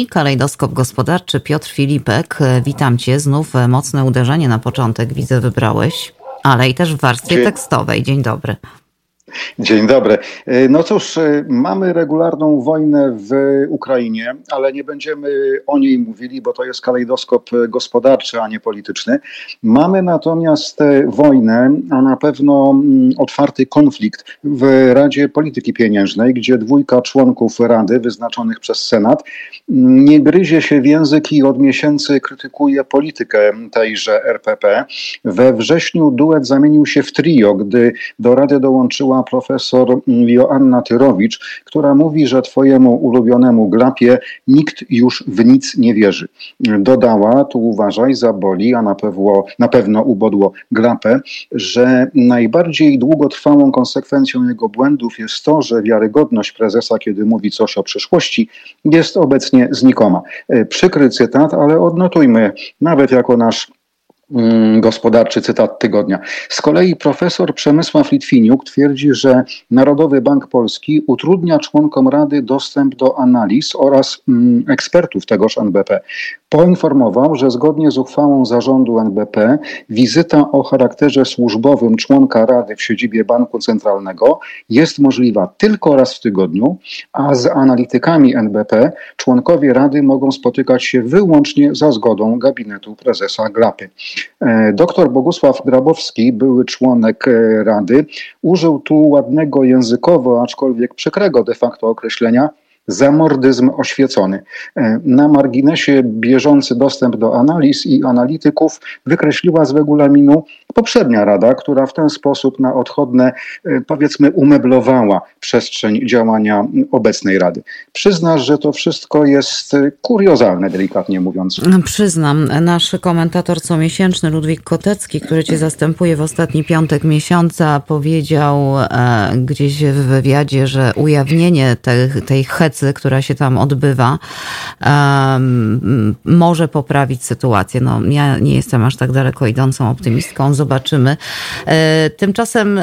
I kalejdoskop gospodarczy Piotr Filipek. Witam Cię. Znów mocne uderzenie na początek, widzę, wybrałeś, ale i też w warstwie Dzień. tekstowej. Dzień dobry. Dzień dobry. E, no cóż, e, mamy regularną wojnę w Ukrainie, ale nie będziemy o niej mówili, bo to jest kalejdoskop gospodarczy, a nie polityczny. Mamy natomiast wojnę, a na pewno mm, otwarty konflikt w Radzie Polityki Pieniężnej, gdzie dwójka członków Rady wyznaczonych przez Senat mm, nie gryzie się w język i od miesięcy krytykuje politykę tejże RPP. We wrześniu duet zamienił się w trio, gdy do Rady dołączyła profesor Joanna Tyrowicz, która mówi, że twojemu ulubionemu glapie nikt już w nic nie wierzy. Dodała, tu uważaj, zaboli, a na pewno, na pewno ubodło glapę, że najbardziej długotrwałą konsekwencją jego błędów jest to, że wiarygodność prezesa, kiedy mówi coś o przyszłości, jest obecnie znikoma. Przykry cytat, ale odnotujmy, nawet jako nasz gospodarczy cytat tygodnia. Z kolei profesor Przemysław Litwiniuk twierdzi, że Narodowy Bank Polski utrudnia członkom Rady dostęp do analiz oraz mm, ekspertów tegoż NBP. Poinformował, że zgodnie z uchwałą zarządu NBP wizyta o charakterze służbowym członka Rady w siedzibie Banku Centralnego jest możliwa tylko raz w tygodniu, a z analitykami NBP członkowie Rady mogą spotykać się wyłącznie za zgodą gabinetu prezesa Glapy. E, doktor Bogusław Grabowski, były członek e, Rady, użył tu ładnego językowo, aczkolwiek przykrego de facto określenia zamordyzm oświecony. E, na marginesie bieżący dostęp do analiz i analityków wykreśliła z regulaminu poprzednia rada, która w ten sposób na odchodne, e, powiedzmy, umeblowała przestrzeń działania obecnej rady. Przyznasz, że to wszystko jest kuriozalne, delikatnie mówiąc. Przyznam. Nasz komentator comiesięczny Ludwik Kotecki, który cię zastępuje w ostatni piątek miesiąca, powiedział e, gdzieś w wywiadzie, że ujawnienie tej, tej hecy, która się tam odbywa, e, może poprawić sytuację. No, ja nie jestem aż tak daleko idącą optymistką zobaczymy. E, tymczasem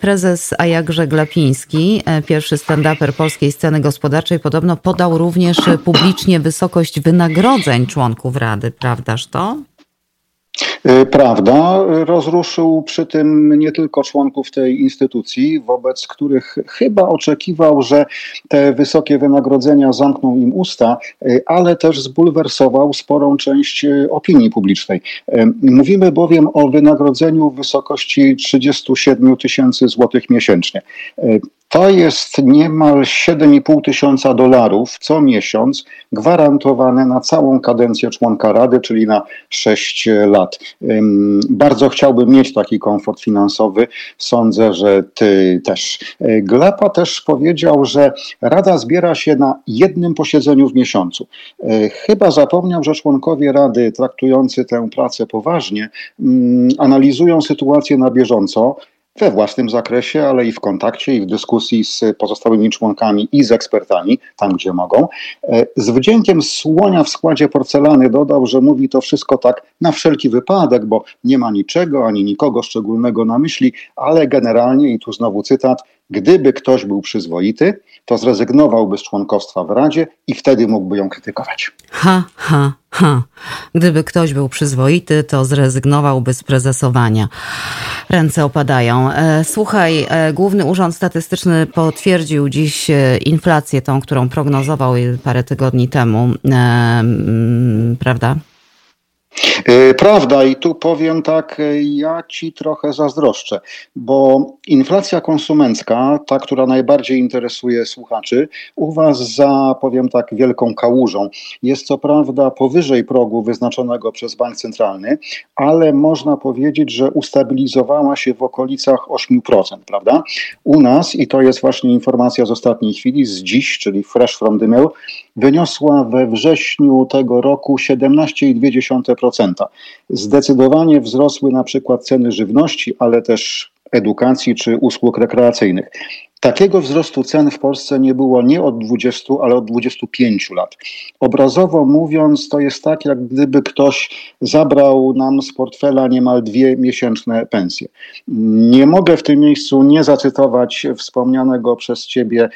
prezes, a jakże Glapiński, e, pierwszy stand-uper polskiej sceny gospodarczej, podobno podał również publicznie wysokość wynagrodzeń członków Rady, prawdaż to? Y, prawda. Rozruszył przy tym nie tylko członków tej instytucji, wobec których chyba oczekiwał, że te wysokie wynagrodzenia zamkną im usta, y, ale też zbulwersował sporą część y, opinii publicznej. Mówimy bowiem o wynagrodzeniu w wysokości 37 tysięcy złotych miesięcznie. To jest niemal 7,5 tysiąca dolarów co miesiąc, gwarantowane na całą kadencję członka Rady, czyli na 6 lat. Bardzo chciałbym mieć taki komfort finansowy. Sądzę, że ty też. E, Glepa też powiedział, że Rada zbiera się na jednym posiedzeniu w miesiącu. E, chyba zapomniał, że członkowie Rady traktujący tę pracę poważnie analizują sytuację na bieżąco we własnym zakresie, ale i w kontakcie i w dyskusji z pozostałymi członkami i z ekspertami, tam gdzie mogą. E, z wdziękiem słonia w składzie porcelany dodał, że mówi to wszystko tak na wszelki wypadek, bo nie ma niczego ani nikogo szczególnego na myśli, ale generalnie, i tu znowu cytat, gdyby ktoś był przyzwoity, to zrezygnowałby z członkostwa w Radzie i wtedy mógłby ją krytykować. Ha, ha, ha. Gdyby ktoś był przyzwoity, to zrezygnowałby z prezesowania. Ręce opadają. E, słuchaj, e, Główny Urząd Statystyczny potwierdził dziś e, inflację, tą, którą prognozował parę tygodni temu, prawda? E, prawda, i tu powiem tak, e, ja ci trochę zazdroszczę, bo inflacja konsumencka, ta, która najbardziej interesuje słuchaczy, u Was za, powiem tak, wielką kałużą. Jest co prawda powyżej progu wyznaczonego przez Bank Centralny, ale można powiedzieć, że ustabilizowała się w okolicach 8%, prawda? U nas, i to jest właśnie informacja z ostatniej chwili, z dziś, czyli fresh from the mill, wyniosła we wrześniu tego roku 17,2%. Zdecydowanie wzrosły na przykład ceny żywności, ale też edukacji czy usług rekreacyjnych. Takiego wzrostu cen w Polsce nie było nie od 20, ale od 25 lat. Obrazowo mówiąc, to jest tak, jak gdyby ktoś zabrał nam z portfela niemal dwie miesięczne pensje. Nie mogę w tym miejscu nie zacytować wspomnianego przez ciebie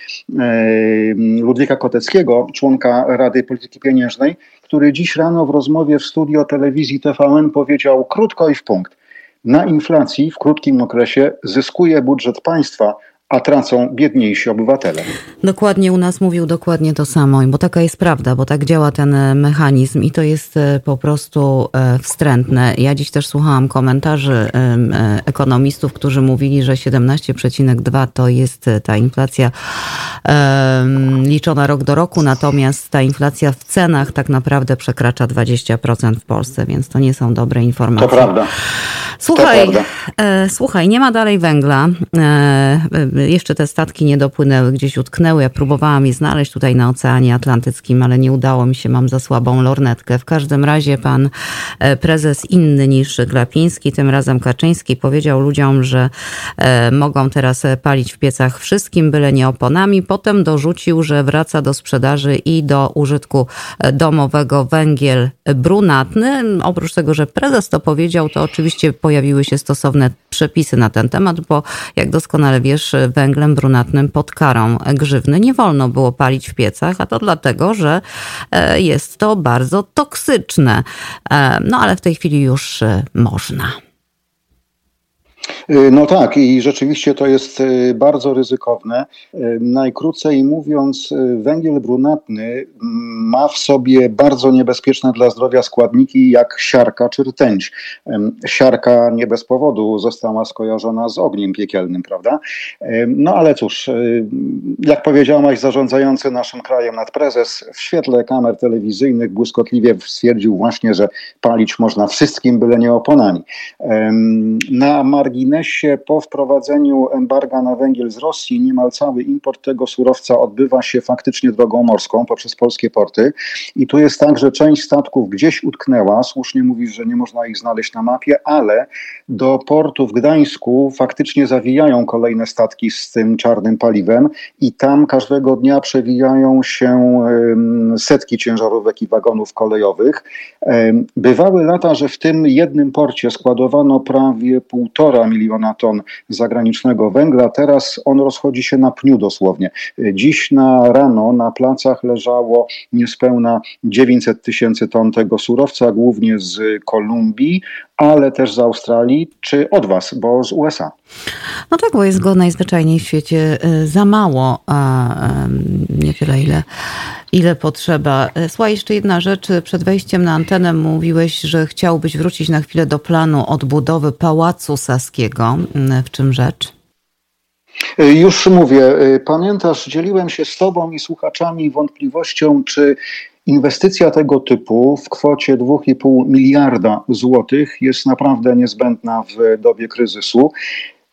Ludwika Koteckiego, członka Rady Polityki Pieniężnej, który dziś rano w rozmowie w studio telewizji TVN powiedział krótko i w punkt. Na inflacji w krótkim okresie zyskuje budżet państwa, a tracą biedniejsi obywatele. Dokładnie u nas mówił dokładnie to samo, bo taka jest prawda, bo tak działa ten e, mechanizm i to jest e, po prostu e, wstrętne. Ja dziś też słuchałam komentarzy ekonomistów, którzy mówili, że 17,2 to jest ta inflacja liczona rok do roku, natomiast ta inflacja w cenach tak naprawdę przekracza 20% w Polsce, więc to nie są dobre informacje. To prawda. Słuchaj, prawda. słuchaj, nie ma dalej węgla jeszcze te statki nie dopłynęły, gdzieś utknęły. Ja próbowałam je znaleźć tutaj na Oceanie Atlantyckim, ale nie udało mi się, mam za słabą lornetkę. W każdym razie pan e, prezes inny niż Glapiński, tym razem Kaczyński, powiedział ludziom, że e, mogą teraz palić w piecach wszystkim, byle nie oponami. Potem dorzucił, że wraca do sprzedaży i do użytku e, domowego węgiel brunatny. Oprócz tego, że prezes to powiedział, to oczywiście pojawiły się stosowne przepisy na ten temat, bo jak doskonale wiesz, węglem brunatnym pod karą grzywny nie wolno było palić w piecach, a to dlatego, że e, jest to bardzo toksyczne. E, no ale w tej chwili już e, można. Y, no tak, i rzeczywiście to jest y, bardzo ryzykowne. Y, najkrócej mówiąc, węgiel brunatny mm, ma w sobie bardzo niebezpieczne dla zdrowia składniki jak siarka czy rtęć. Siarka nie bez powodu została skojarzona z ogniem piekielnym, prawda? No ale cóż, jak powiedziałeś, zarządzający naszym krajem nadprezes w świetle kamer telewizyjnych błyskotliwie stwierdził właśnie, że palić można wszystkim, byle nie oponami. Na marginesie marginesie po wprowadzeniu embarga na węgiel z Rosji niemal cały import tego surowca odbywa się faktycznie drogą morską poprzez polskie porty. I tu jest tak, że część statków gdzieś utknęła. Słusznie mówisz, że nie można ich znaleźć na mapie, ale do portu w Gdańsku faktycznie zawijają kolejne statki z tym czarnym paliwem i tam każdego dnia przewijają się setki ciężarówek i wagonów kolejowych. Bywały lata, że w tym jednym porcie składowano prawie półtora miliona ton zagranicznego węgla. Teraz on rozchodzi się na pniu dosłownie. Dziś na rano na placach leżało niespełna 900 tysięcy ton tego surowca, głównie z Kolumbii, ale też z Australii, czy od Was, bo z USA. No tak, bo jest go najzwyczajniej w świecie y, za mało, a nie tyle, ile, ile potrzeba. Y, słuchaj, jeszcze jedna rzecz. Przed wejściem na antenę mówiłeś, że chciałbyś wrócić na chwilę do planu odbudowy Pałacu Saskiego. Y, w czym rzecz? Już mówię, pamiętasz, dzieliłem się z Tobą i słuchaczami wątpliwością, czy Inwestycja tego typu w kwocie 2,5 miliarda złotych jest naprawdę niezbędna w dobie kryzysu.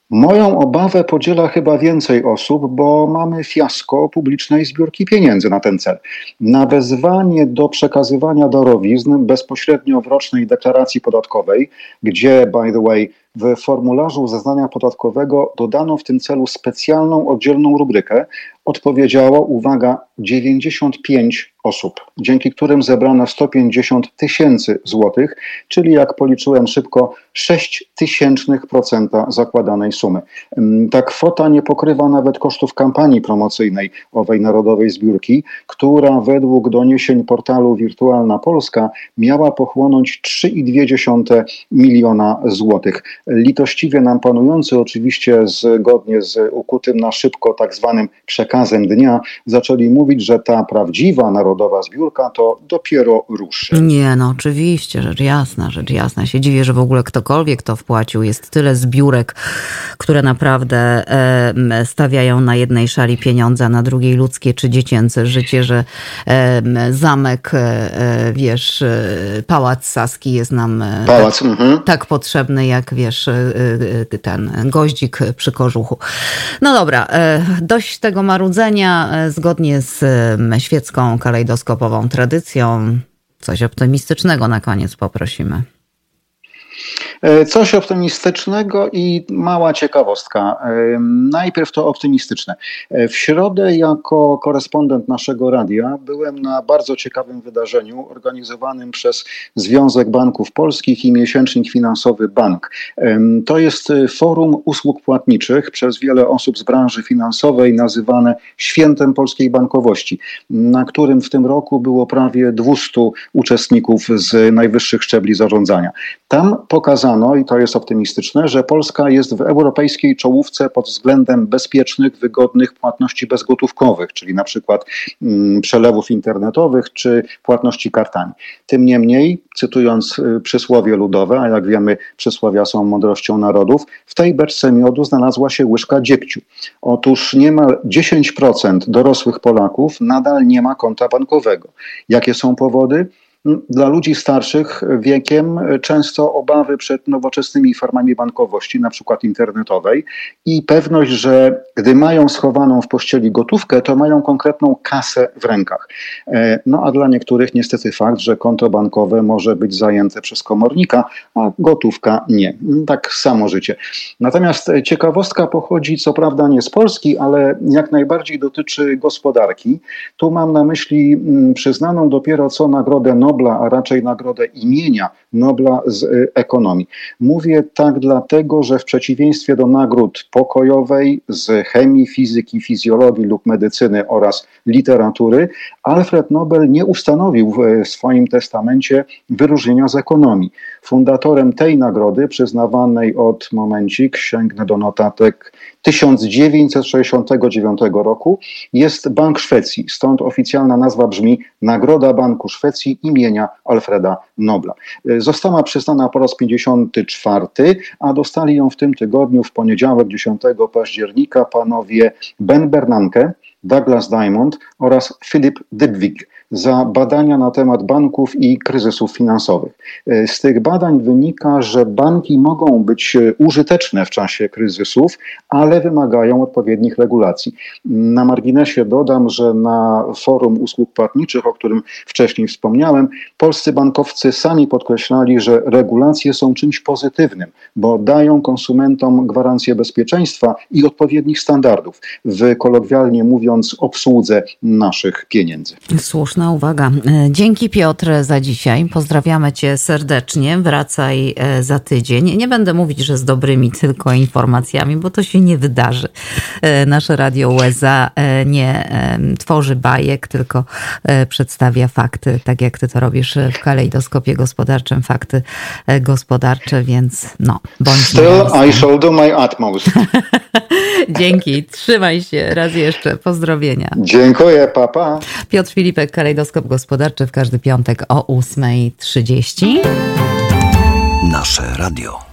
Moją obawę podziela chyba więcej osób, bo mamy fiasko publicznej zbiórki pieniędzy na ten cel. Na wezwanie do przekazywania darowizn bezpośrednio w rocznej deklaracji podatkowej, gdzie, by the way, w formularzu zeznania podatkowego dodano w tym celu specjalną oddzielną rubrykę. Odpowiedziało, uwaga, 95 osób, dzięki którym zebrano 150 tysięcy złotych, czyli jak policzyłem szybko, 6 tysięcznych procenta zakładanej sumy. Mm, ta kwota nie pokrywa nawet kosztów kampanii promocyjnej owej narodowej zbiórki, która według doniesień portalu Wirtualna Polska miała pochłonąć 3,2 miliona złotych. Litościwie nam panujący, oczywiście zgodnie z ukutym na szybko tak zwanym przekazem dnia, zaczęli mówić, że ta prawdziwa narodowa zbiórka to dopiero ruszy. Nie, no oczywiście, rzecz jasna, rzecz jasna. Się dziwię, że w ogóle ktokolwiek to wpłacił. Jest tyle zbiórek, które naprawdę stawiają na jednej szali pieniądze, a na drugiej ludzkie czy dziecięce życie, że zamek, e, e, wiesz, e, pałac Saski jest nam pałac, tak, tak potrzebny, jak wiesz, ten goździk przy kożuchu. No dobra, dość tego marudzenia. Zgodnie z świecką kalejdoskopową tradycją, coś optymistycznego na koniec poprosimy. E, coś optymistycznego i mała ciekawostka. E, najpierw to optymistyczne. E, w środę jako korespondent naszego radia byłem na bardzo ciekawym wydarzeniu organizowanym przez Związek Banków Polskich i miesięcznik finansowy Bank. To jest forum usług płatniczych przez wiele osób z branży finansowej nazywane świętem polskiej bankowości, na którym w tym roku było prawie 200 uczestników z najwyższych szczebli zarządzania. Tam pokazano, i to jest optymistyczne, że Polska jest w europejskiej czołówce pod względem bezpiecznych, wygodnych płatności bezgotówkowych, czyli na przykład mm, przelewów internetowych czy płatności kartami. Tym niemniej, cytując y, przysłowie ludowe, a jak wiemy, przysłowia są mądrością narodów, w tej beczce miodu znalazła się łyżka dziegciu. Otóż niemal 10% dorosłych Polaków nadal nie ma konta bankowego. Jakie są powody? Dla ludzi starszych wiekiem często obawy przed nowoczesnymi formami bankowości, na przykład internetowej, i pewność, że gdy mają schowaną w pościeli gotówkę, to mają konkretną kasę w rękach. E, no a dla niektórych niestety fakt, że konto bankowe może być zajęte przez komornika, a gotówka nie. Tak samo życie. Natomiast ciekawostka pochodzi co prawda nie z Polski, ale jak najbardziej dotyczy gospodarki. Tu mam na myśli mm, przyznaną dopiero co nagrodę Nobla Nobla, a raczej nagrodę imienia Nobla z y, ekonomii. Mówię tak dlatego, że w przeciwieństwie do nagród pokojowej z chemii, fizyki, fizjologii lub medycyny oraz literatury, Alfred Nobel nie ustanowił w swoim testamencie wyróżnienia z ekonomii. Fundatorem tej nagrody, przyznawanej od momencik, sięgnę do notatek 1969 roku, jest Bank Szwecji. Stąd oficjalna nazwa brzmi Nagroda Banku Szwecji imienia Alfreda Nobla. Została przyznana po raz 54, a dostali ją w tym tygodniu, w poniedziałek 10 października, panowie Ben Bernanke, Douglas Diamond oraz Philip Dybwig za badania na temat banków i kryzysów finansowych. E, z tych badań wynika, że banki mogą być e, użyteczne w czasie kryzysów, ale wymagają odpowiednich regulacji. Na marginesie dodam, że na forum usług płatniczych, o którym wcześniej wspomniałem, polscy bankowcy sami podkreślali, że regulacje są czymś pozytywnym, bo dają konsumentom gwarancję bezpieczeństwa i odpowiednich standardów, w kolokwialnie mówiąc obsłudze naszych pieniędzy. Słuszna uwaga. E, dzięki Piotr za dzisiaj. Pozdrawiamy Cię serdecznie. Wracaj e, za tydzień. Nie będę mówić, że z dobrymi tylko informacjami, bo to się nie wydarzy. E, nasze Radio USA nie tworzy bajek, tylko przedstawia fakty, tak jak Ty to robisz w kalejdoskopie gospodarczym, fakty gospodarcze, więc no, bądź Still I shall do my utmost. Dzięki. Trzymaj się. Raz jeszcze. Pozdrowienia. Dziękuję, papa. Piotr Filipek, Kalejdoskop Gospodarczy w każdy piątek o 8.30. Nasze radio.